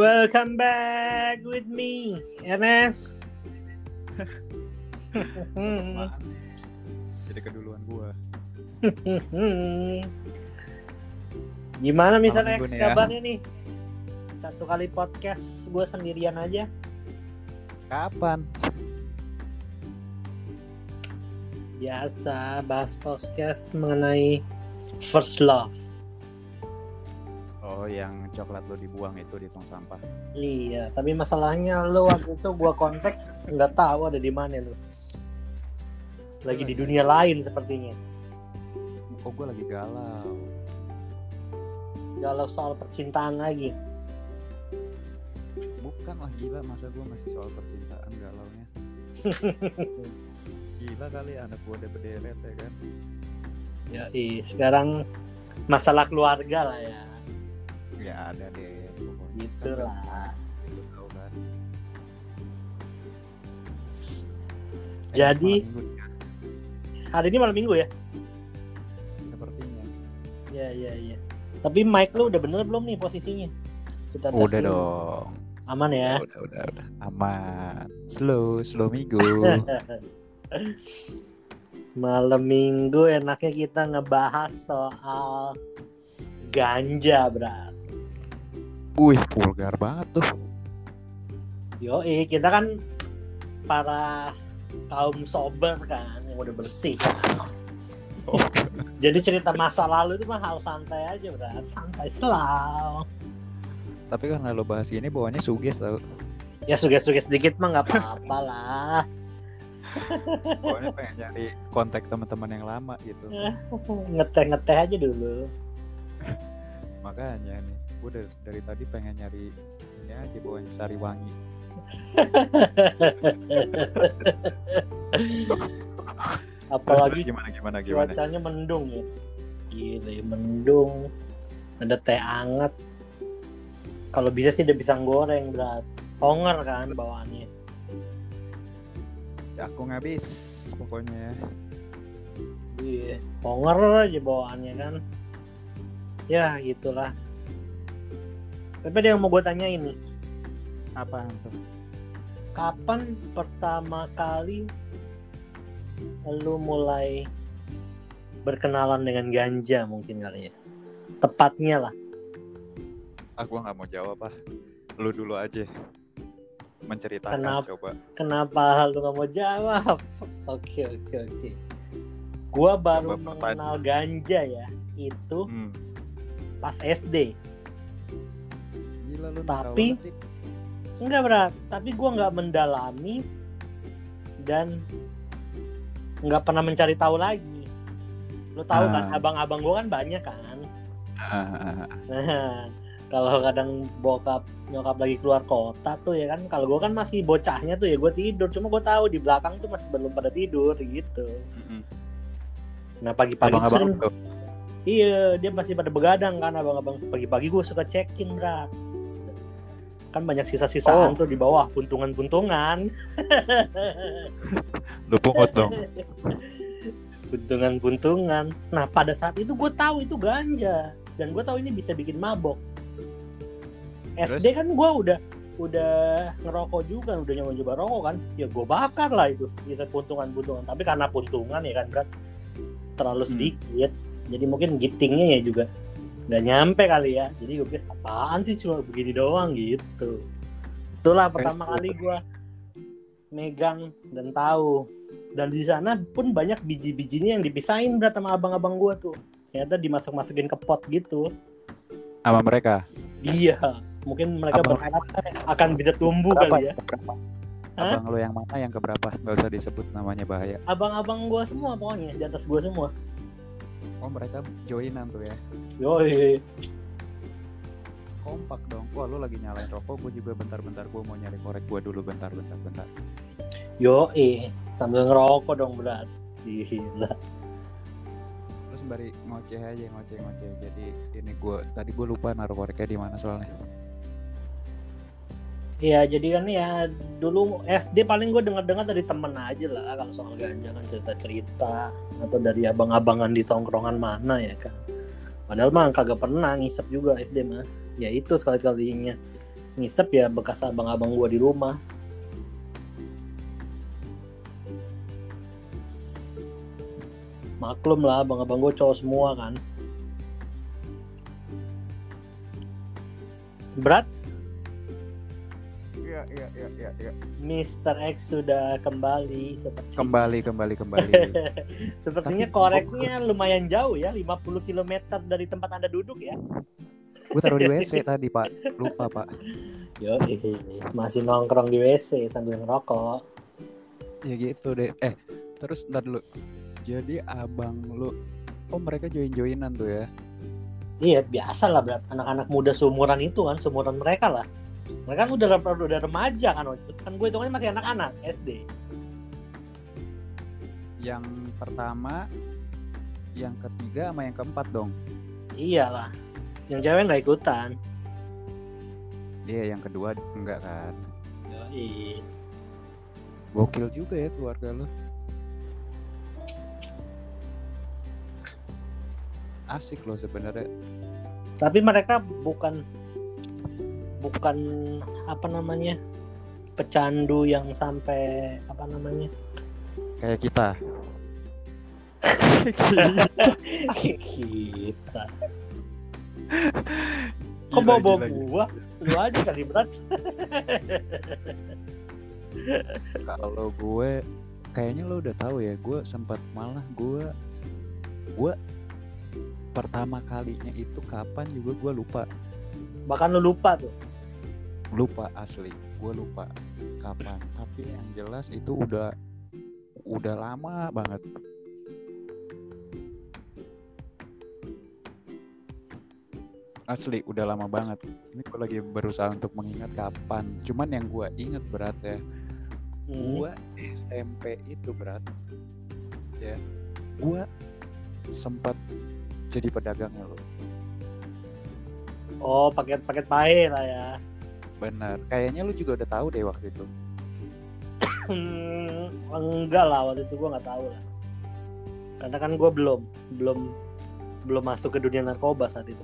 Welcome back with me, Ernest. Jadi keduluan gua. Gimana Mr. Malam X minggu nih ya. kabarnya nih? Satu kali podcast gue sendirian aja. Kapan? Biasa bahas podcast mengenai first love. Oh, yang coklat lo dibuang itu di tong sampah. Iya, tapi masalahnya lo waktu itu gue kontak nggak tahu ada di mana lo. Lagi di dunia lain sepertinya. Oh, gua lagi galau. Galau soal percintaan lagi. Bukan lah gila, masa gua masih soal percintaan galaunya. Gila kali anak gua udah berderet ya kan. Ya, sekarang masalah keluarga lah ya. Ya ada deh. pokoknya. Gitu lah. Lu tahu kan. Jadi Eh, minggu nih, hari ini malam minggu ya? sepertinya. Ya, ya, ya. Tapi mic lu udah bener belum nih posisinya? Kita Udah dong. Aman ya? Udah, udah, udah. Aman. Slow, slow minggu. Malam minggu enaknya kita ngebahas soal ganja, Brat. Wih, vulgar banget tuh. Yoi, kita kan para kaum sober kan yang udah bersih. Jadi cerita masa lalu itu mah hal santai aja, Brat. Santai selalu. Tapi kan lo bahas gini bawahnya suges tau. Ya suges-suges sedikit mah nggak apa-apa lah. Pokoknya pengen nyari kontak teman-teman yang lama gitu. Ngeteh-ngeteh aja dulu. Makanya nih, gue dari, dari tadi pengen nyari ini aja bawahnya sari wangi. Apalagi gimana gimana gimana? cuacanya mendung ya. Gila ya, mendung. Ada teh anget. Kalau bisa sih udah pisang goreng berat. Honger kan bawaannya. Aku ngabis pokoknya. Iya, honger aja bawaannya kan. Ya gitulah. Tapi ada yang mau gue tanya ini. Apa tuh? Kapan pertama kali lu mulai berkenalan dengan ganja mungkin kali ya? Tepatnya lah. Aku nggak mau jawab ah. Lu dulu aja. Menceritakan Kenapa? coba. Kenapa lu nggak mau jawab? Oke oke oke. Gua baru Coba mengenal ganja ya itu Hmm. pas SD. Gila lu Tapi-. Enggak berat, tapi gua nggak mendalami dan nggak pernah mencari tahu lagi. Lu tahu kan Ah. abang-abang gua kan banyak kan. Ah, Nah, kalau kadang bokap nyokap lagi keluar kota tuh ya kan kalau gua kan masih bocahnya tuh ya gue tidur cuma gue tahu di belakang tuh masih belum pada tidur gitu mm-mm. nah pagi-pagi Abang-abang sering iya dia masih pada begadang kan abang-abang pagi-pagi gue suka check-in berat kan banyak sisa-sisaan Oh. tuh di bawah puntungan-puntungan. Lu pungut dong. puntungan-puntungan. Nah pada saat itu gue tahu itu ganja. Dan gue tahu ini bisa bikin mabok. SD kan gue udah udah ngerokok juga udah nyoba nyoba rokok kan. Ya gue bakar lah itu sisa puntungan-puntungan. Tapi karena puntungan ya kan berat terlalu Hmm. sedikit. Jadi mungkin gitingnya ya juga nggak nyampe kali ya jadi gue pikir apaan sih cuma begini doang gitu itulah pertama kali gue megang dan tahu dan di sana pun banyak biji-bijinya yang dipisahin berat sama abang-abang gue tuh ternyata dimasuk-masukin ke pot gitu Sama mereka. iya mungkin mereka Abang- berharap akan bisa tumbuh Berapa? kali ya Berapa? Hah? Abang lu yang mana yang keberapa? Gak usah disebut namanya bahaya. abang-abang gue semua pokoknya di atas gue semua Oh mereka joinan tuh ya. yoi Kompak dong. Wah lu lagi nyalain rokok, gue juga bentar-bentar gue mau nyari korek gue dulu bentar-bentar bentar. yoi sambil ngerokok dong berat gila Terus sembari ngoceh aja ngoceh ngoceh. Jadi ini gue tadi gue lupa naruh koreknya di mana soalnya. Iya jadi kan ya dulu SD paling gue dengar-dengar dari temen aja lah kalau soal ganja kan cerita-cerita atau dari abang-abangan di tongkrongan mana ya kan. Padahal mah kagak pernah ngisep juga SD mah. Ya itu sekali-kalinya ngisep ya bekas abang-abang gue di rumah maklum lah abang-abang gue cowok semua kan berat Iya iya iya iya. Ya. Mr. X sudah kembali seperti Kembali kembali kembali. sepertinya Tapi- koreknya lumayan jauh ya 50 km dari tempat anda duduk ya gue taruh di WC tadi pak. Lupa pak. Yo, masih nongkrong di WC sambil ngerokok. Ya gitu deh. Eh terus ntar dulu. Jadi abang lu, oh mereka join joinan tuh ya? Iya, biasa lah berat. Anak-anak muda seumuran itu kan, seumuran mereka lah. Mereka kan udah udah remaja kan, Ocut. Kan gue hitungannya masih anak-anak SD. Yang pertama, yang ketiga sama yang keempat dong. Iyalah. Yang cewek nggak ikutan. Iya yang kedua enggak kan? Yoi. Gokil juga ya keluarga lu. Asik loh sebenarnya. Tapi mereka bukan bukan apa namanya pecandu yang sampai apa namanya? Kayak kita. kita. Kok bawa bawa gua? Lu aja kali berat Kalau gue kayaknya lo udah tahu ya, gue sempat malah gue gue pertama kalinya itu kapan juga gue lupa. Bahkan lu lupa tuh lupa asli gue lupa kapan. Tapi yang jelas itu udah udah lama banget. Asli udah lama banget. Ini gue lagi berusaha untuk mengingat kapan. Cuman yang gue inget berat ya. Hmm. gua SMP itu berat. Ya gua sempat jadi pedagangnya lo oh paket paket pahe lah ya bener kayaknya lu juga udah tahu deh waktu itu. Hmm, enggak lah waktu itu gua nggak tahu lah. Karena kan gua belum belum belum masuk ke dunia narkoba saat itu.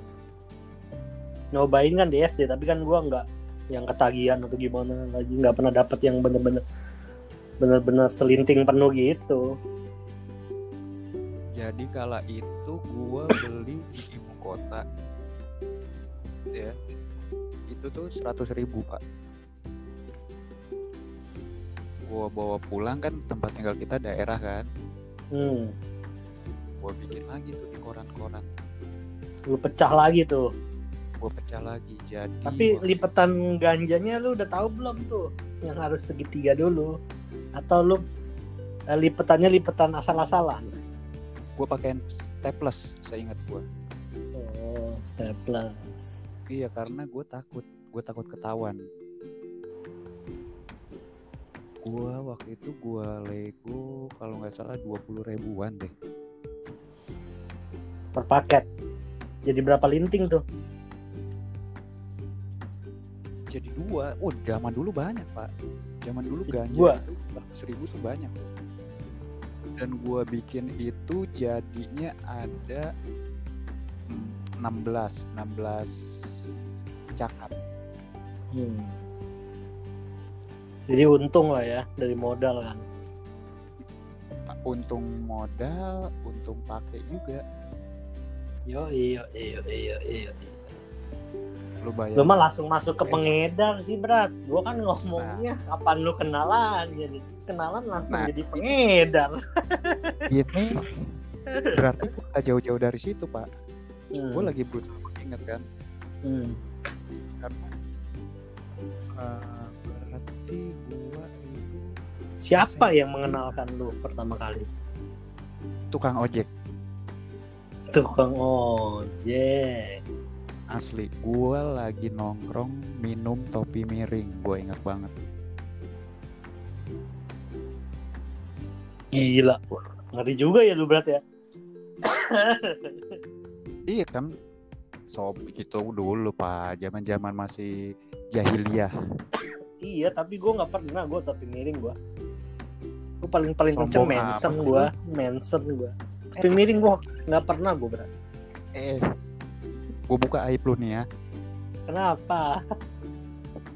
Nyobain kan di SD tapi kan gua nggak yang ketagihan atau gimana lagi nggak pernah dapet yang bener-bener bener-bener selinting penuh gitu. Jadi kala itu gua beli di ibu kota. Ya itu tuh 100.000 ribu pak gua bawa pulang kan tempat tinggal kita daerah kan hmm. gua bikin lagi tuh di koran-koran lu pecah lagi tuh gua pecah lagi jadi Tapi waktu- lipetan ganjanya lu udah tahu belum tuh? Yang harus segitiga dulu. Atau lu eh, lipetannya lipetan asal-asalan? gua pakein staples seingat gua Oh, staples. Iya karena gue takut, gue takut ketahuan. Gue waktu itu gue Lego kalau nggak salah 20 ribuan deh. Per paket. Jadi berapa linting tuh? Jadi dua, oh zaman dulu banyak pak. Zaman dulu ganja Dua. itu seratus ribu tuh banyak. Dan gue bikin itu jadinya ada mm, 16, 16 cakap. Hmm. Jadi untung lah ya dari modal kan. Untung modal, untung pakai juga. Yo iyo iyo iyo iyo. Lu bayar. Lu mah langsung masuk ke pengedar sih berat. Gua kan ngomongnya kapan lu kenalan jadi kenalan langsung Nah. jadi pengedar. Ini berarti gue gak jauh-jauh dari situ pak. Hmm. gue lagi berusaha mengingat kan Hmm. Eh, berarti gue itu Siapa yang mengenalkan lu pertama kali? tukang ojek Tukang ojek. asli gue lagi nongkrong minum topi miring gue ingat banget Gila. Ngeri juga ya lu berat ya. iya kan sob gitu dulu pak zaman zaman masih jahiliyah Iya, tapi gua nggak pernah gua topi miring gua. Gua paling paling kenceng mensen gua, mensen gua. Topi miring gua nggak pernah gua berat. eh gue buka aib lu nih ya Kenapa?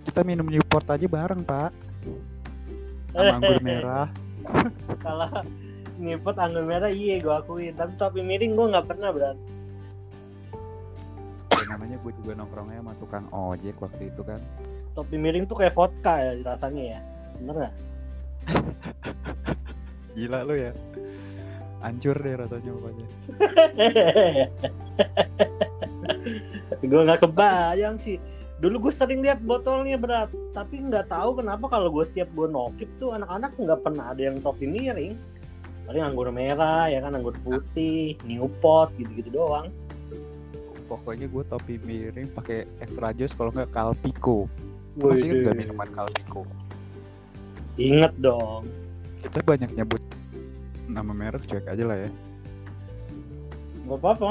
kita minum Newport aja bareng pak sama anggur merah kalau ngipet anggur merah iya gue akuin tapi topi miring gue nggak pernah berat gue juga nongkrongnya sama tukang ojek waktu itu kan. Topi miring tuh kayak vodka ya rasanya ya. Bener nggak? Gila lu ya. Hancur deh rasanya pokoknya. Gue nggak kebayang sih. Dulu gue sering lihat botolnya berat. Tapi nggak tahu kenapa kalau gue setiap gue nokip tuh anak-anak nggak pernah ada yang topi miring. Paling anggur merah ya kan anggur putih Newport gitu-gitu doang pokoknya gue topi miring pakai extra jus kalau nggak Calpico masih kan juga minuman Calpico inget dong. Kita banyak nyebut nama merek cuek aja lah ya. Gak apa-apa.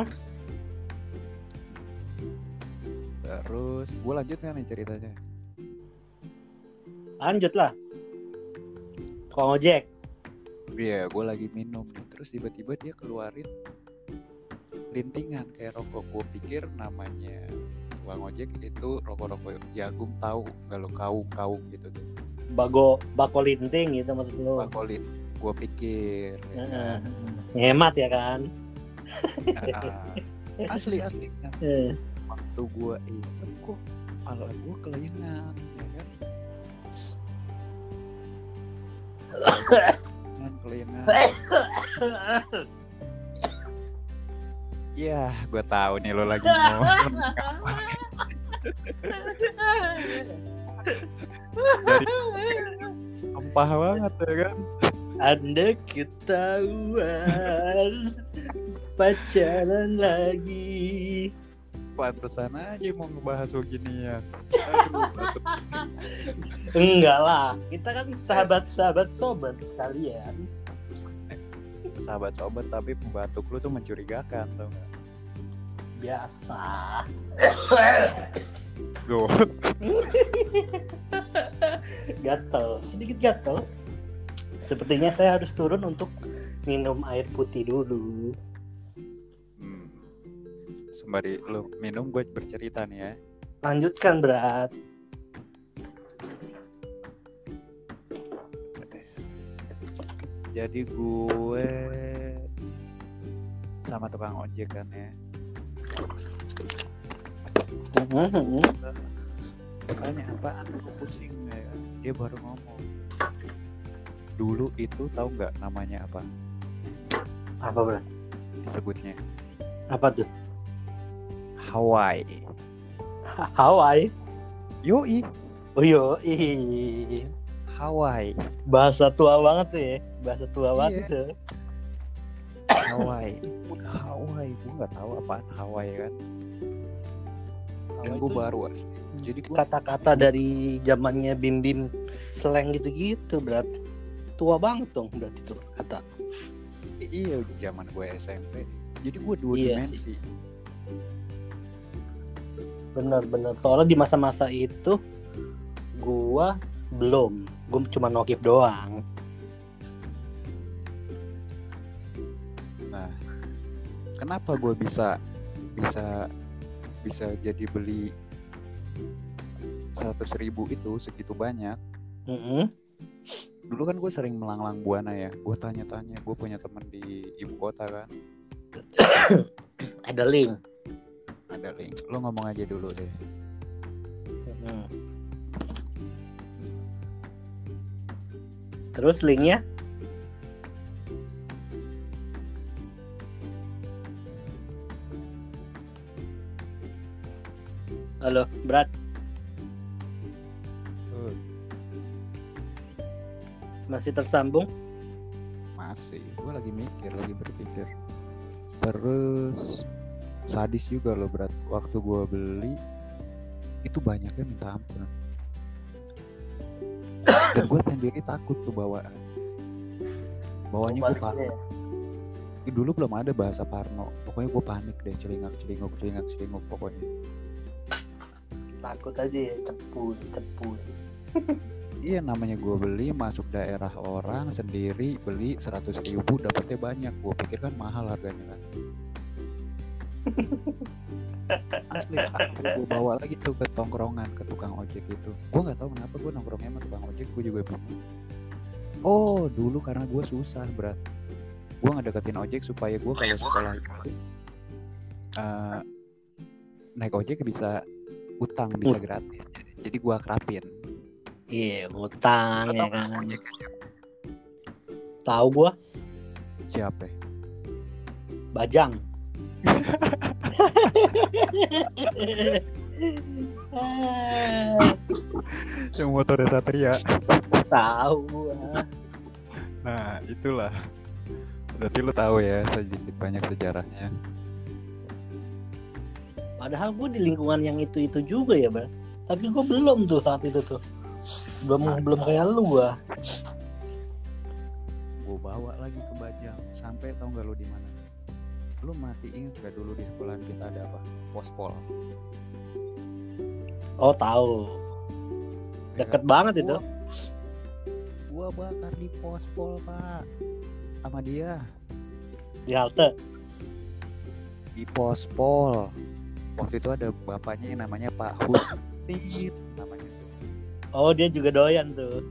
Terus gue lanjut nih ceritanya? Lanjut lah. Tukang ojek. Iya gue lagi minum. Terus tiba-tiba dia keluarin lintingan kayak rokok gue pikir namanya tukang ojek itu rokok-rokok jagung tahu lo kaung kaung gitu tuh. Bago bako linting gitu maksud lu. Bakolin gue pikir ya kan? ngemat ya kan? Asli asli Eh, waktu gue isep kok kepala gue kelingan ya kan? Kelingan ya gue tahu nih lo lagi mau sampah banget ya kan? Anda ketahuan pacaran lagi. pantesan aja mau ngebahas beginian Enggak lah, kita kan sahabat-sahabat sobat sekalian. sahabat sobat tapi pembatuk lu tuh mencurigakan tau gak Biasa. Go. gatel, sedikit gatel. Sepertinya saya harus turun untuk minum air putih dulu. Hmm. Sembari lu minum gue bercerita nih ya. Lanjutkan berat. Jadi gue sama tukang ojek kan ya. Mhm. Tanya apaan gue pusing ya. Dia baru ngomong. Dulu itu tahu nggak namanya apa Apa berat? disebutnya? Apa tuh? Hawaii. Ha- Hawaii. Yoi, Oh yo, ih. Hawaii. bahasa tua banget tuh ya. Bahasa tua Iya. banget tuh. Hawaii. Hawaii, gue nggak tahu apaan Hawaii kan. Dan gue baru asli. Jadi gue Kata-kata dari zamannya Bim Bim slang gitu-gitu berat. Tua banget dong berarti tuh kata. iya zaman gue SMP. Jadi gue dua Iya dimensi. Bener-bener. Soalnya di masa-masa itu gua belum. Gua cuma nokip doang. Kenapa gue bisa bisa bisa jadi beli seratus ribu itu segitu banyak? Mm-mm. Dulu kan gue sering melanglang buana ya. Gue tanya-tanya, gue punya temen di ibu kota kan. Ada link. Ada link. Lo ngomong aja dulu deh. Mm. Terus linknya? Halo, berat. Tuh, Masih tersambung? masih. Gue lagi mikir, lagi berpikir. Terus sadis juga lo berat. Waktu gue beli itu banyaknya minta ampun. Dan gue sendiri takut tuh bawaan. Bawanya gue ya? Dulu belum ada bahasa Parno. Pokoknya gue panik deh, celingak celinguk celingak celinguk pokoknya. Takut aja ya, cepun, cepun. Iya namanya gue beli masuk daerah orang sendiri beli 100 ribu dapetnya banyak. Gue pikir kan mahal harganya kan. asli gue bawa lagi tuh ke tongkrongan ke tukang ojek itu gue nggak tahu kenapa gue nongkrongnya sama tukang ojek gue juga bingung oh dulu karena gue susah berat gue ngedeketin ojek supaya gue kalau sekolah uh, naik ojek bisa utang bisa gratis jadi gue kerapin. Iya utang ya kan? tahu gua? Siapa? Bajang. Yang motornya satria. Tahu gua. Nah itulah. Berarti lu tahu ya sedikit banyak sejarahnya padahal gua di lingkungan yang itu itu juga ya bang. Tapi gua belum tuh saat itu tuh. Belum Nah. belum kayak lu gua. Gue bawa lagi ke Bajang. Sampai tau gak lu di mana? Lu masih ingat gak dulu di sekolahan kita ada apa? Pospol. Oh tahu. Deket banget itu. Gua bakar di pospol pak. Sama dia. Di halte. Di pospol waktu itu ada bapaknya yang namanya Pak Hustin namanya. Tuh oh dia juga doyan tuh.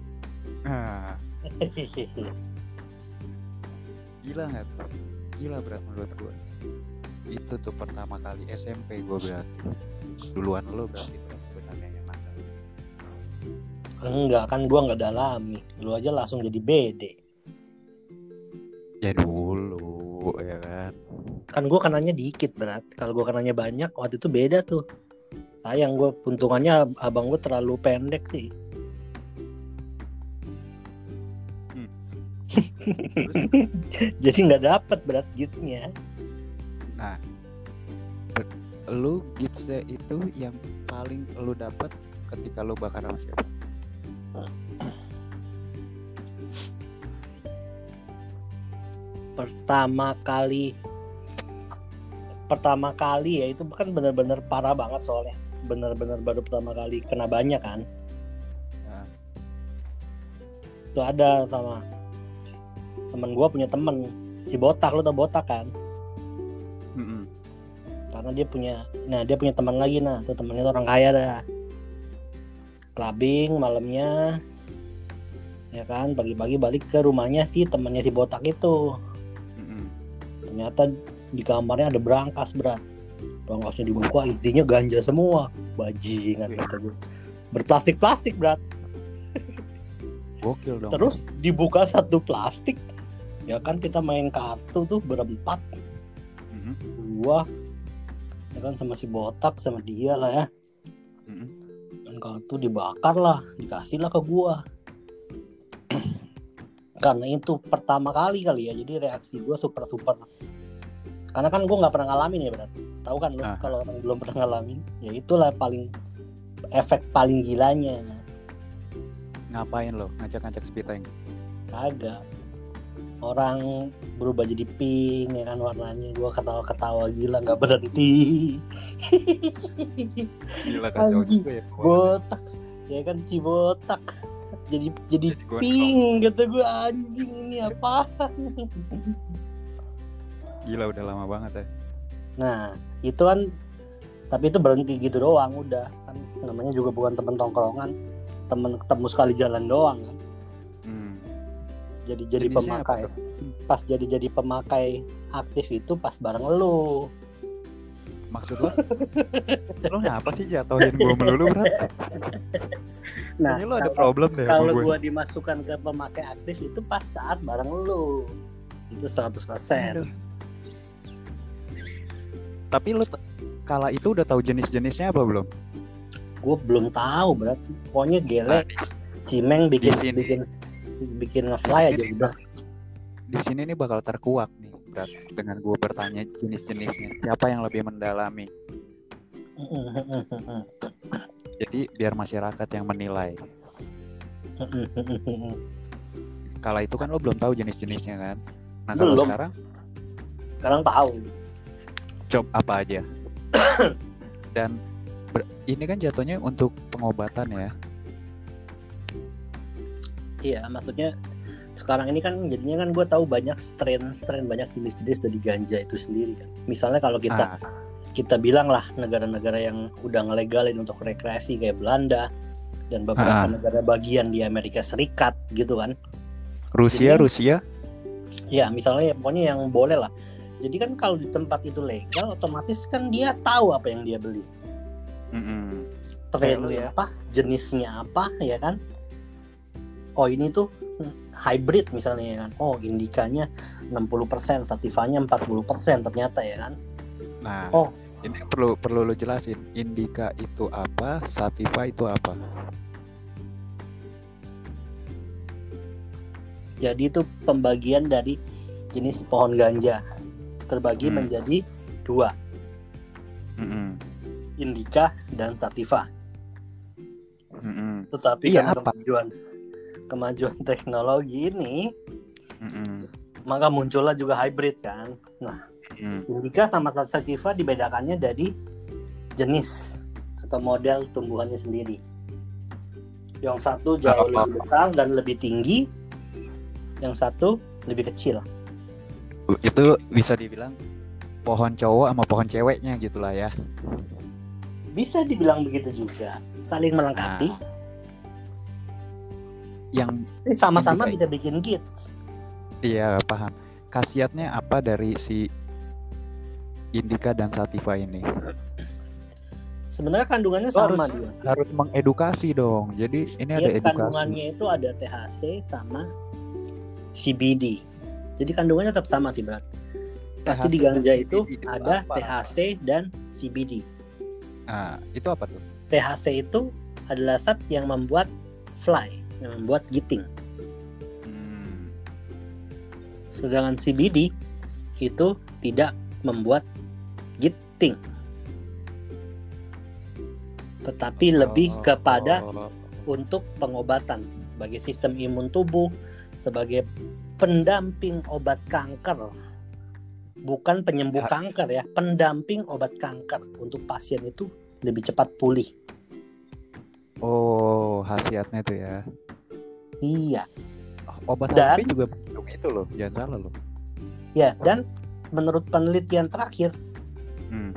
Nah, gila nggak tuh? Gila berat menurut gua. Itu tuh pertama kali SMP gua berarti. Duluan lo berarti sebenarnya yang nakal enggak kan gua nggak dalami. Lu aja langsung jadi BD ya dulu kan gua kenanya dikit berat. Kalau gua kenanya banyak waktu itu beda tuh. Sayang gua untungannya abang gua terlalu pendek sih. Terus, jadi nggak dapet berat gitnya nah lu gitsnya itu yang paling lu dapat ketika lu bakar sama siapa? Pertama kali pertama kali ya itu kan bener-bener parah banget soalnya bener-bener baru pertama kali kena banyak kan Nah. itu ada sama temen gua punya temen si botak lu tau botak kan Mm-mm. karena dia punya nah dia punya teman lagi nah tuh temennya tuh orang kaya dah clubbing malamnya ya kan pagi-pagi balik ke rumahnya si temannya si botak itu Mm-mm. ternyata di kamarnya ada berangkas berat berangkasnya dibuka isinya ganja semua. Bajingan kata gue berplastik-plastik berat gokil dong. Terus dibuka satu plastik. Ya kan kita main kartu tuh berempat. Mm-mm. gua ya kan sama si botak sama dia lah ya. Mm-mm. dan kartu dibakar lah dikasih lah ke gua. Karena itu pertama kali kali ya jadi reaksi gua super super karena kan gua nggak pernah ngalamin ya berat tahu kan lu Ah. kalau orang belum pernah ngalamin ya itulah paling efek paling gilanya. Ngapain lo? Ngajak-ngajak speed tank? Kagak. Orang berubah jadi pink ya kan warnanya. Gua ketawa-ketawa gila nggak berhenti. Gila kacau Anjing. juga ya botak. Ya kan si botak. Jadi jadi Jadi gondrong. pink kata gue anjing ini apa gila udah lama banget ya. Nah itu kan tapi itu berhenti gitu doang udah. Kan namanya juga bukan temen tongkrongan temen ketemu sekali jalan doang kan. Hmm. jadi jadi Jenisnya pemakai. pas jadi jadi pemakai aktif itu pas bareng lu. Maksud lo lo ngapa sih jatuhin gue melulu berat nah Kayaknya lo ada kalau- problem deh kalau gue gua dimasukkan ke pemakai aktif itu pas saat bareng lu. Itu 100% Aduh. Tapi t- kala itu udah tahu jenis-jenisnya apa belum? Gue belum tahu berarti pokoknya Nah, gele di, cimeng bikin sini. bikin bikin ngefly aja udah. Di sini nih bakal terkuak nih berat dengan gue bertanya jenis-jenisnya. Siapa yang lebih mendalami? Jadi biar masyarakat yang menilai. Kala itu kan lo belum tahu jenis-jenisnya kan? Nah kalau Belum. sekarang? Sekarang tahu job apa aja. Dan ber- ini kan jatuhnya untuk pengobatan ya. Iya maksudnya sekarang ini kan jadinya kan gue tahu banyak strain strain banyak jenis-jenis dari ganja itu sendiri kan. Misalnya kalau kita Ah, kita bilang lah negara-negara yang udah ngelegalin untuk rekreasi kayak Belanda dan beberapa Ah. negara bagian di Amerika Serikat gitu kan. Rusia, Jadi- Rusia. ya misalnya ya, pokoknya yang boleh lah jadi kan kalau di tempat itu legal otomatis kan dia tahu apa yang dia beli Kayak lu ya. apa jenisnya apa ya kan oh ini tuh hybrid misalnya ya kan oh indikanya 60% sativanya 40% ternyata ya kan Nah, Oh. ini perlu perlu lo jelasin. Indika itu apa, sativa itu apa? jadi itu pembagian dari jenis pohon ganja terbagi Hmm. menjadi dua Mm-mm. indika dan sativa Mm-mm. tetapi Iya, karena apa? kemajuan kemajuan teknologi ini Mm-mm. maka muncullah juga hybrid kan Mm. Indika sama sativa dibedakannya dari jenis atau model tumbuhannya sendiri. Yang satu jauh lebih besar dan lebih tinggi, yang satu lebih kecil. Itu bisa dibilang pohon cowok sama pohon ceweknya gitulah ya. Bisa dibilang begitu juga, saling melengkapi. Nah. Yang Sama-sama bisa bikin git. iya paham. Khasiatnya apa dari si indika dan sativa ini? Sebenarnya kandungannya Lo sama harus- dia. Harus mengedukasi dong. Jadi ini ada Dia edukasi. kandungannya itu ada THC sama CBD. Jadi kandungannya tetap sama sih berat. Pasti THC di ganja itu itu ada apa? THC dan CBD. Nah, itu apa tuh? THC itu adalah zat yang membuat fly, yang membuat giting. Hmm. Sedangkan CBD itu tidak membuat giting. Tetapi lebih Oh, kepada oh. untuk pengobatan sebagai sistem imun tubuh, sebagai pendamping obat kanker. Bukan penyembuh Ya. kanker ya, pendamping obat kanker untuk pasien itu lebih cepat pulih. Oh, khasiatnya itu ya. Iya. Obat Dan- juga itu loh, jangan salah loh. Ya, dan menurut penelitian terakhir Hmm.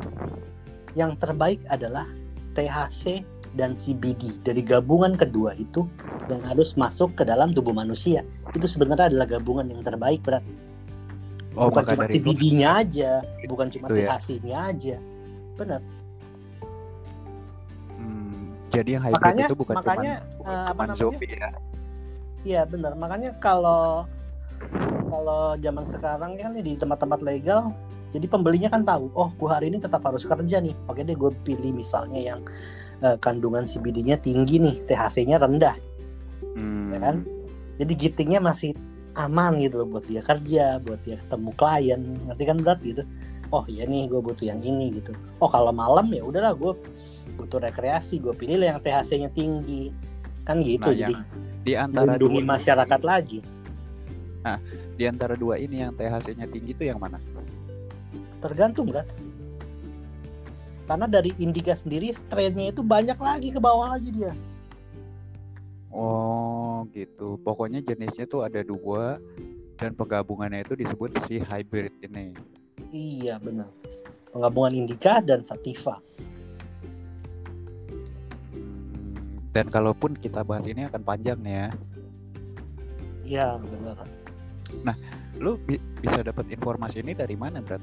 yang terbaik adalah THC dan CBD dari gabungan kedua itu yang harus masuk ke dalam tubuh manusia. Itu sebenarnya adalah gabungan yang terbaik, berat. Oh, bukan cuma CBD-nya aja, bukan cuma Gitu ya. THC-nya aja. Benar. hmm, jadi yang hybrid Makanya itu bukan makanya cuman, eh, apa cuman namanya? zombie ya. Iya, benar. Makanya kalau kalau zaman sekarang kan di tempat-tempat legal jadi pembelinya kan tahu, oh gua hari ini tetap harus kerja nih. Oke deh gue pilih misalnya yang eh, kandungan CBD-nya tinggi nih, THC-nya rendah. Hmm. ya kan? Jadi gitingnya masih aman gitu loh buat dia kerja, buat dia ketemu klien, ngerti kan berat gitu. Oh iya nih gue butuh yang ini gitu. Oh kalau malam ya udahlah gue butuh rekreasi, gue pilih lah yang THC-nya tinggi, kan gitu. Nah, jadi Di antara melindungi dua, masyarakat lagi. di antara dua ini yang THC-nya tinggi itu yang mana? Tergantung berat. Karena dari Indika sendiri strainnya itu banyak lagi ke bawah lagi dia. Oh, gitu. Pokoknya jenisnya tuh ada dua dan penggabungannya itu disebut si hybrid ini. Iya benar. Penggabungan Indika dan Sativa. Dan kalaupun kita bahas ini akan panjang nih ya. Iya benar. Lu bi- bisa dapat informasi ini dari mana, Brad?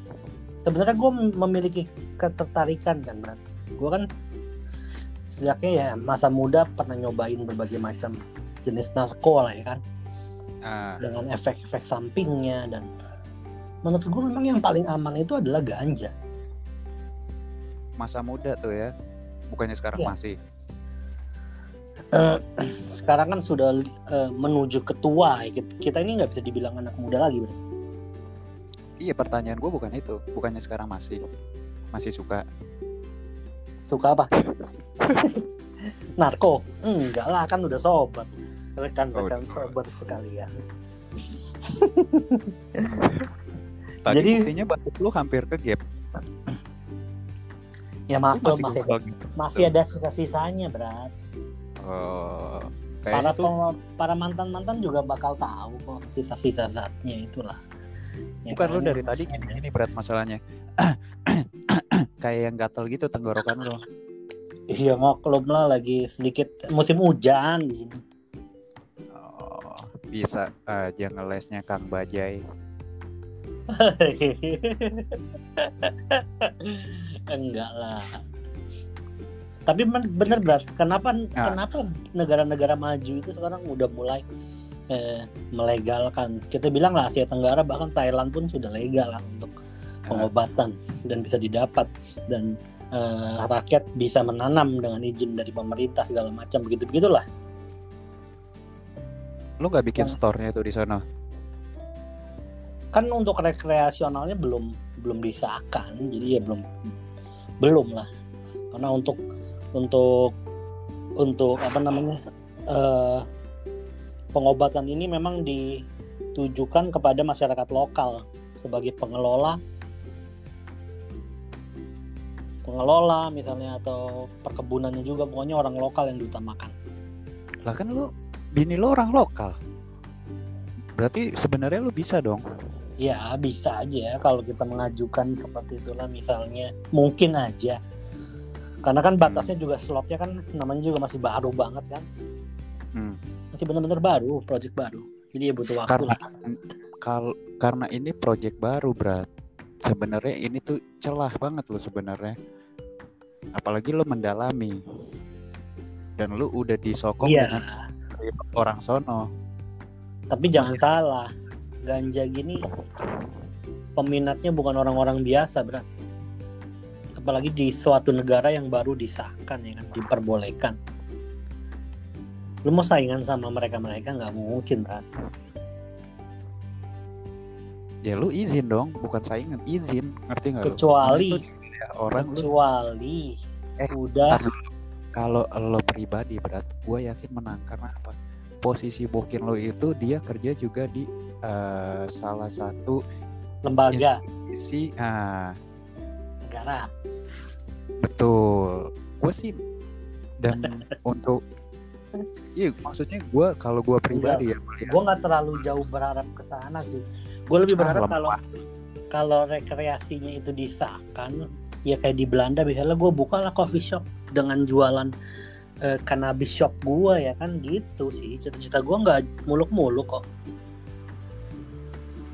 Sebenarnya gue memiliki ketertarikan kan Bran gue kan sejaknya ya masa muda pernah nyobain berbagai macam jenis narko lah ya kan Ah, dengan efek-efek sampingnya dan menurut gue memang yang paling aman itu adalah ganja masa muda tuh ya. Bukannya sekarang Iya. masih. Eh, sekarang kan sudah eh, menuju ketua ya. Kita- kita ini nggak bisa dibilang anak muda lagi Bran. Iya, pertanyaan gue bukan itu. Bukannya sekarang masih masih suka. suka apa narko enggak lah kan udah sobat rekan-rekan Oh, sobat sekalian Tadi Jadi- buktinya batuk lu hampir ke gap. ya Lu makro masih, masih masih, gombal gitu. ada sisa-sisanya berat Oh, para kayaknya peng- para mantan mantan juga bakal tahu kok sisa-sisa zatnya itulah Ya bukan lu kan? dari tadi gini gini berat masalahnya. Kayak yang gatel gitu tenggorokan lu. Iya maklum lah lagi sedikit musim hujan di sini. Oh, bisa aja ngelesnya Kang Bajai. Enggak lah. Tapi bener berat kenapa Ah. kenapa negara-negara maju itu sekarang udah mulai eh, melegalkan. Kita bilang lah Asia Tenggara bahkan Thailand pun sudah legal kan untuk Ah. pengobatan dan bisa didapat. Dan eh, rakyat bisa menanam dengan izin dari pemerintah segala macam. Begitu begitulah lu nggak bikin Yang- store-nya tuh di sana? Kan untuk rekreasionalnya belum belum disahkan. Jadi ya belum belum lah. Karena untuk untuk untuk apa namanya eh, pengobatan ini memang ditujukan kepada masyarakat lokal sebagai pengelola. Pengelola misalnya atau perkebunannya juga pokoknya orang lokal yang diutamakan. Lah kan lu bini lu orang lokal. Berarti sebenarnya lu bisa dong? Ya bisa aja kalau kita mengajukan seperti itulah misalnya. Mungkin aja. Karena kan batasnya juga slotnya kan namanya juga masih baru banget kan. Hmm. Masih benar-benar baru project baru. Jadi ya butuh waktu karena lah. kal karena ini project baru berat sebenarnya ini tuh celah banget lo sebenarnya. Apalagi lo mendalami. Dan lu udah disokong iya. dengan orang sono. Tapi jangan salah. Ganja gini peminatnya bukan orang-orang biasa berat apalagi di suatu negara yang baru disahkan ya kan? Diperbolehkan lu mau saingan sama mereka-mereka nggak mungkin berat ya lu izin dong bukan saingan izin. Ngerti nggak lu? kecuali ya, orang lu kecuali Eh, udah kalau lo pribadi berat gue yakin menang karena apa? Posisi bokin lo itu dia kerja juga di eh, salah satu lembaga. institusi ah. Negara. Betul. Gue sih dan untuk iya maksudnya gue kalau gue pribadi ya melihat gue nggak terlalu jauh berharap ke sana sih. Gue lebih berharap kalau kalau rekreasinya itu disahkan ya kayak di Belanda misalnya gue buka lah coffee shop dengan jualan eh, cannabis shop gue ya kan gitu sih. Cita-cita gue nggak muluk-muluk kok.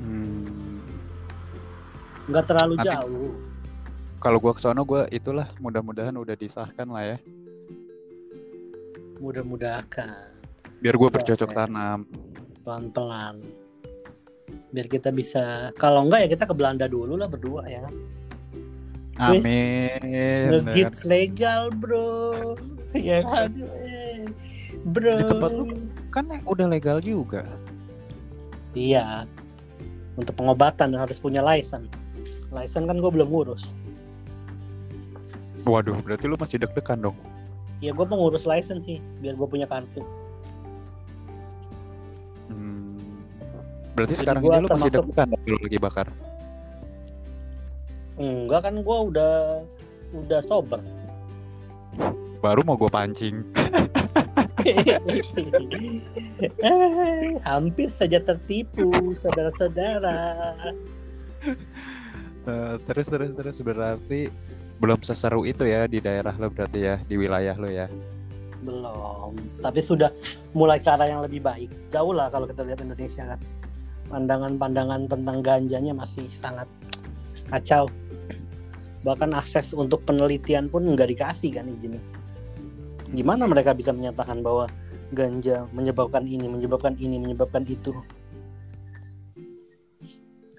Hmm, nggak terlalu Nanti- jauh. kalau gue kesono gue itulah mudah-mudahan udah disahkan lah ya mudah-mudahan. Biar gue bercocok tanam. Pelan-pelan. Biar kita bisa kalau enggak ya kita ke Belanda dulu lah berdua ya. Amin. Ngegits legal bro. Ya kan? Bro. Di tempat lu? kan udah legal juga. Iya. Untuk pengobatan harus punya license. License kan gue belum ngurus. Waduh berarti lu masih deg-degan dong ya gue mau ngurus license sih biar gue punya kartu Hmm. Berarti Jadi sekarang gua ini lu masih termasuk- deg-degan kalau lagi bakar. enggak kan gue udah udah sober Baru mau gue pancing. Hampir saja tertipu saudara-saudara Eh, terus terus terus berarti belum seseru itu ya di daerah lo berarti ya di wilayah lo ya. belum. Tapi sudah mulai ke arah yang lebih baik. Jauh lah kalau kita lihat Indonesia kan. Pandangan-pandangan tentang ganjanya masih sangat kacau. Bahkan akses untuk penelitian pun nggak dikasih kan izinnya. Gimana mereka bisa menyatakan bahwa ganja menyebabkan ini menyebabkan ini menyebabkan itu?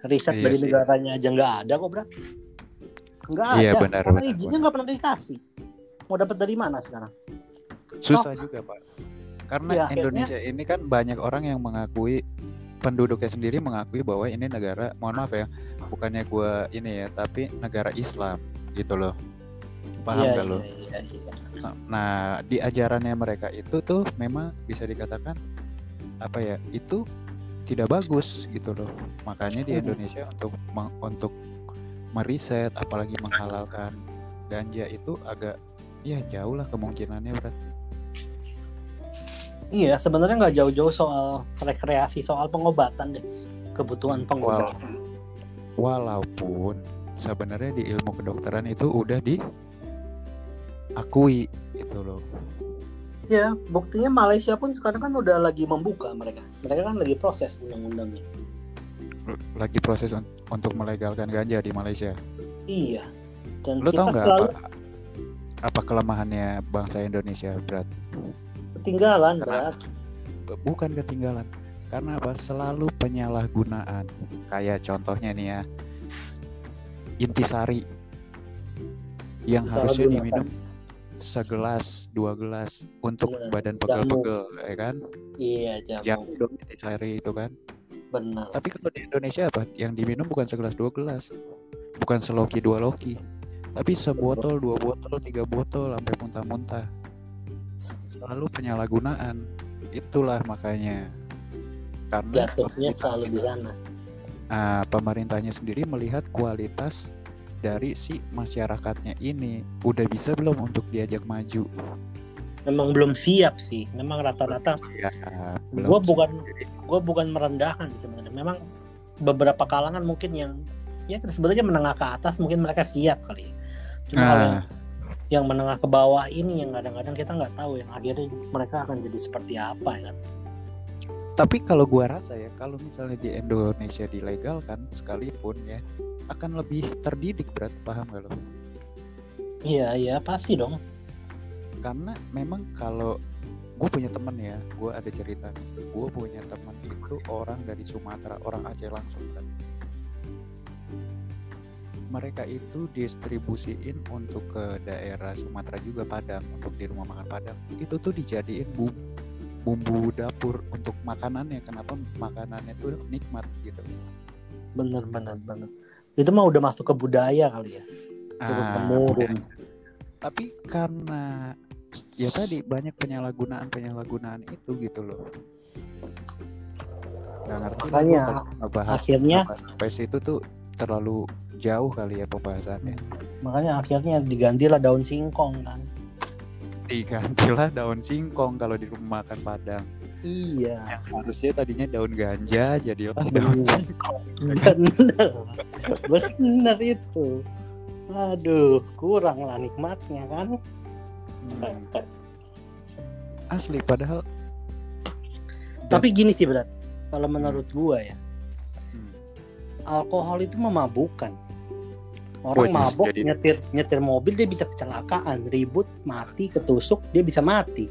Riset Iya dari sih. negaranya aja nggak ada kok bro nggak Iya, ada benar, karena benar, izinnya nggak pernah dikasih mau dapat dari mana sekarang Susah juga pak. Karena Ya, akhirnya- Indonesia ini kan banyak orang yang mengakui penduduknya sendiri mengakui bahwa ini negara, mohon maaf ya, bukannya gua ini ya, tapi negara Islam gitu loh. Paham Iya, gak lo? iya, iya, iya. Nah, di ajarannya mereka itu tuh memang bisa dikatakan apa ya? Itu tidak bagus gitu loh. Makanya di Mhm. Indonesia untuk untuk meriset apalagi menghalalkan ganja itu agak ya jauh lah kemungkinannya berarti. Iya, sebenarnya nggak jauh-jauh soal rekreasi, soal pengobatan deh. Kebutuhan pengobatan. Walaupun sebenarnya di ilmu kedokteran itu udah diakui gitu loh. Ya, buktinya Malaysia pun sekarang kan udah lagi membuka mereka. Mereka kan lagi proses undang-undangnya. Lagi proses un- untuk melegalkan ganja di Malaysia. Iya. Dan Lo kita nggak selalu apa apa kelemahannya bangsa Indonesia berat? ketinggalan, Karena- berat. Bukan ketinggalan. Karena apa? Selalu penyalahgunaan. Kayak contohnya nih ya. Intisari yang harusnya Disalahgunakan. diminum segelas, dua gelas untuk Iya, badan pegel-pegel, ya kan? Iya, jamu. Jamu dong intisari itu kan. Benar. Tapi kalau di Indonesia apa? Yang diminum bukan segelas dua gelas, bukan seloki dua loki, tapi sebotol, dua botol, tiga botol, sampai muntah-muntah. Selalu penyalahgunaan. Itulah makanya. Karena Jatuhnya selalu di sana. Nah, pemerintahnya sendiri melihat kualitas dari si masyarakatnya ini udah bisa belum untuk diajak maju. Memang belum siap sih. Memang rata-rata Ya, Gua bukan- gue bukan merendahkan sih sebenarnya. Memang beberapa kalangan mungkin yang ya sebenarnya menengah ke atas mungkin mereka siap kali. ya. Cuma kalau yang, Nah, yang menengah ke bawah ini yang kadang-kadang kita nggak tahu yang akhirnya mereka akan jadi seperti apa ya kan. Tapi kalau gua rasa ya, kalau misalnya di Indonesia dilegalkan sekalipun ya, akan lebih terdidik berat paham gak lo? Iya iya pasti dong. Karena memang kalau gue punya temen ya, gue ada cerita gue punya temen itu orang dari Sumatera, orang Aceh langsung kan. Mereka itu distribusiin untuk ke daerah Sumatera juga Padang, untuk di rumah makan Padang. Itu tuh dijadiin bumbu bumbu dapur untuk makanannya. Kenapa makanannya tuh nikmat gitu. Bener bener bener. Itu mah udah masuk ke budaya kali ya. Turun Ah, temurun. Tapi karena ya tadi banyak penyalahgunaan penyalahgunaan itu gitu loh. Gak ngerti Makanya, ngebahas, akhirnya- sampai situ tuh terlalu jauh kali ya pembahasannya. Makanya akhirnya digantilah daun singkong kan. Digantilah daun singkong kalau di rumah makan Padang. Iya. Harusnya tadinya daun ganja jadilah daun Bener. singkong. Bener. Bener itu. Aduh, kurang lah nikmatnya kan. Asli padahal Tapi gini sih berat. Kalau menurut gua ya, Hmm. alkohol itu memabukkan. Orang jadi- mabuk jadi- nyetir nyetir mobil dia bisa kecelakaan, ribut, mati, ketusuk, dia bisa mati.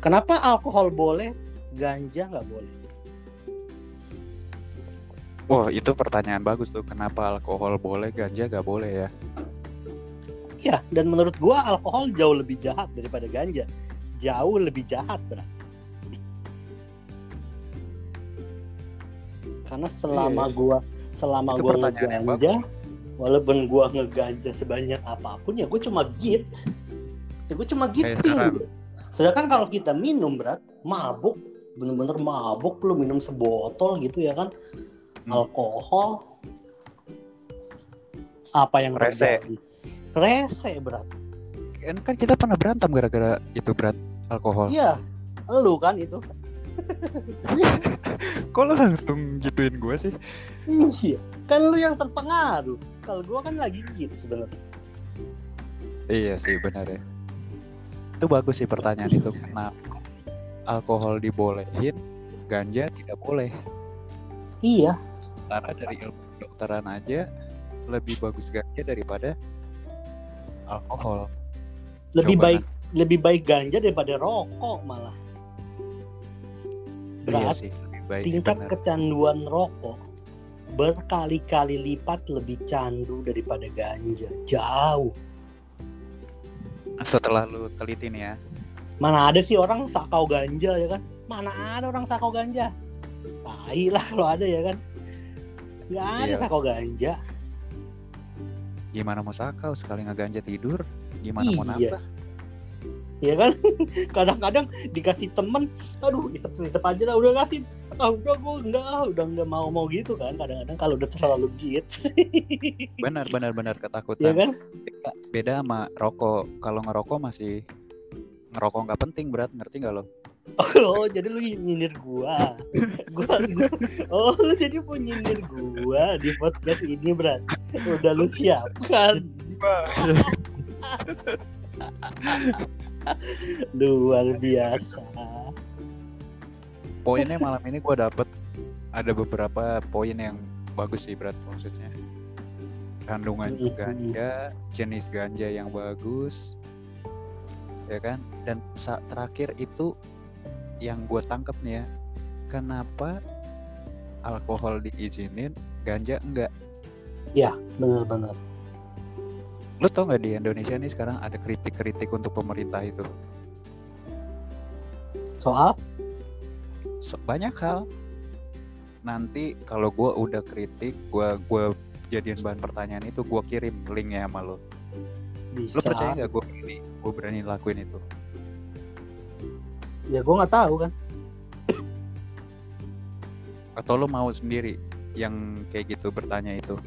Kenapa alkohol boleh, ganja nggak boleh? Wah itu pertanyaan bagus tuh kenapa alkohol boleh ganja gak boleh ya Ya, dan menurut gua alkohol jauh lebih jahat daripada ganja. Jauh lebih jahat, berat. Karena selama Iya, iya. gua selama Itu gua ngeganja, walaupun gua ngeganja sebanyak apa pun ya gua cuma git. Ya gua cuma giting. gitu. Sedangkan kalau kita minum berat, mabuk, bener-bener mabuk, lu minum sebotol gitu ya kan, Hmm. alkohol, apa yang Rese. terjadi? Rese berat. kan, kan kita pernah berantem gara-gara itu berat alkohol Iya, lu kan itu. kok lo langsung gituin gue sih Iya, kan lu yang terpengaruh. Kalau gua kan lagi gitu sebenarnya. iya sih benar ya itu bagus sih pertanyaan itu kenapa alkohol dibolehin ganja tidak boleh Iya, karena dari ilmu kedokteran aja lebih bagus ganja daripada alkohol lebih Coba baik lebih baik ganja daripada rokok malah. iya Berat sih lebih baik sih, tingkat benar. kecanduan rokok berkali-kali lipat lebih candu daripada ganja. Jauh. setelah lu teliti nih ya Mana ada sih orang sakau ganja ya kan? Mana ada orang sakau ganja? Tai lah kalau ada ya kan. Gak ada Iya. sakau ganja. Gimana mau sakau sekali ngeganja tidur? Gimana mau Iya. nafas ya kan? Kadang-kadang dikasih temen aduh isep-isep aja lah udah kasih ah udah gue enggak ah, udah enggak mau mau gitu kan kadang-kadang kalau udah terlalu gitu benar benar benar ya ketakutan kan? Beda, beda sama rokok. Kalau ngerokok masih ngerokok nggak penting berat ngerti nggak lo Oh, jadi lu nyindir gua. gua, gua Oh, lu jadi mau nyindir gua di podcast ini, Brat. Udah lu siapkan. Luar biasa. Poinnya malam ini gue dapet ada beberapa poin yang bagus sih berat maksudnya. Kandungan ganja, jenis ganja yang bagus, ya kan? Dan sa- terakhir itu yang gue tangkep nih ya, kenapa alkohol diizinin, ganja enggak? Bener-bener. Lo tau nggak di Indonesia nih sekarang ada kritik-kritik untuk pemerintah itu? Soal? So- banyak hal. Nanti kalau gue udah kritik, gue gua jadiin bahan pertanyaan itu, gue kirim linknya sama lo. Bisa. Lo percaya nggak gue berani, gue berani lakuin itu? Ya gua nggak tahu kan. Atau lo mau sendiri yang kayak gitu bertanya itu?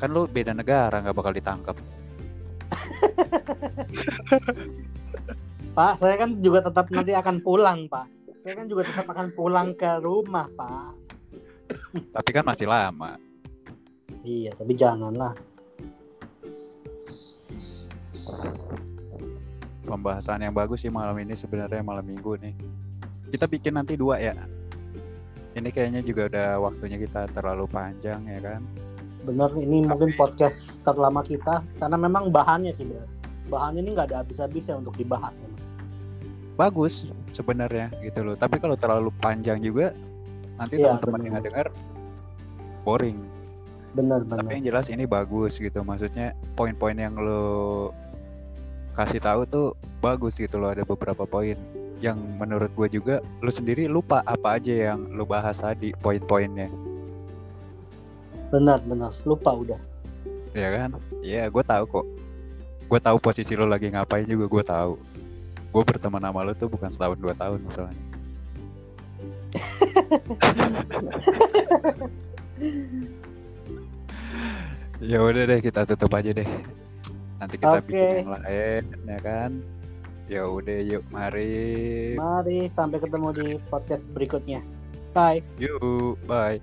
Kan lo beda negara nggak bakal ditangkap. Pak, saya kan juga tetap nanti akan pulang, Pak. Saya kan juga tetap akan pulang ke rumah, Pak. Tapi kan masih lama. Iya, tapi janganlah. Pembahasan yang bagus sih malam ini sebenarnya malam minggu nih. Kita bikin nanti dua ya. Ini kayaknya juga udah waktunya kita terlalu panjang ya kan. Bener, ini mungkin podcast terlama kita karena memang bahannya sih, Bro. Bahannya ini nggak ada habis-habisnya untuk dibahas. Emang. bagus sebenarnya gitu loh. Tapi kalau terlalu panjang juga nanti Iya, teman-teman bener. yang denger boring. Bener, Tapi bener. yang jelas ini bagus gitu. Maksudnya poin-poin yang lo kasih tahu tuh bagus gitu loh. Ada beberapa poin yang menurut gue juga lo sendiri lupa apa aja yang lo bahas tadi poin-poinnya. Bener, bener. Lupa udah. Ya kan? Iya, gue tahu kok. Gue tahu posisi lo lagi ngapain juga gue tahu. Gue berteman sama lo tuh bukan setahun dua tahun misalnya. ya udah deh kita tutup aja deh. Nanti kita Oke. bikin yang lain ya kan. Ya udah yuk mari. Mari sampai ketemu di podcast berikutnya. Bye. Yuk, bye.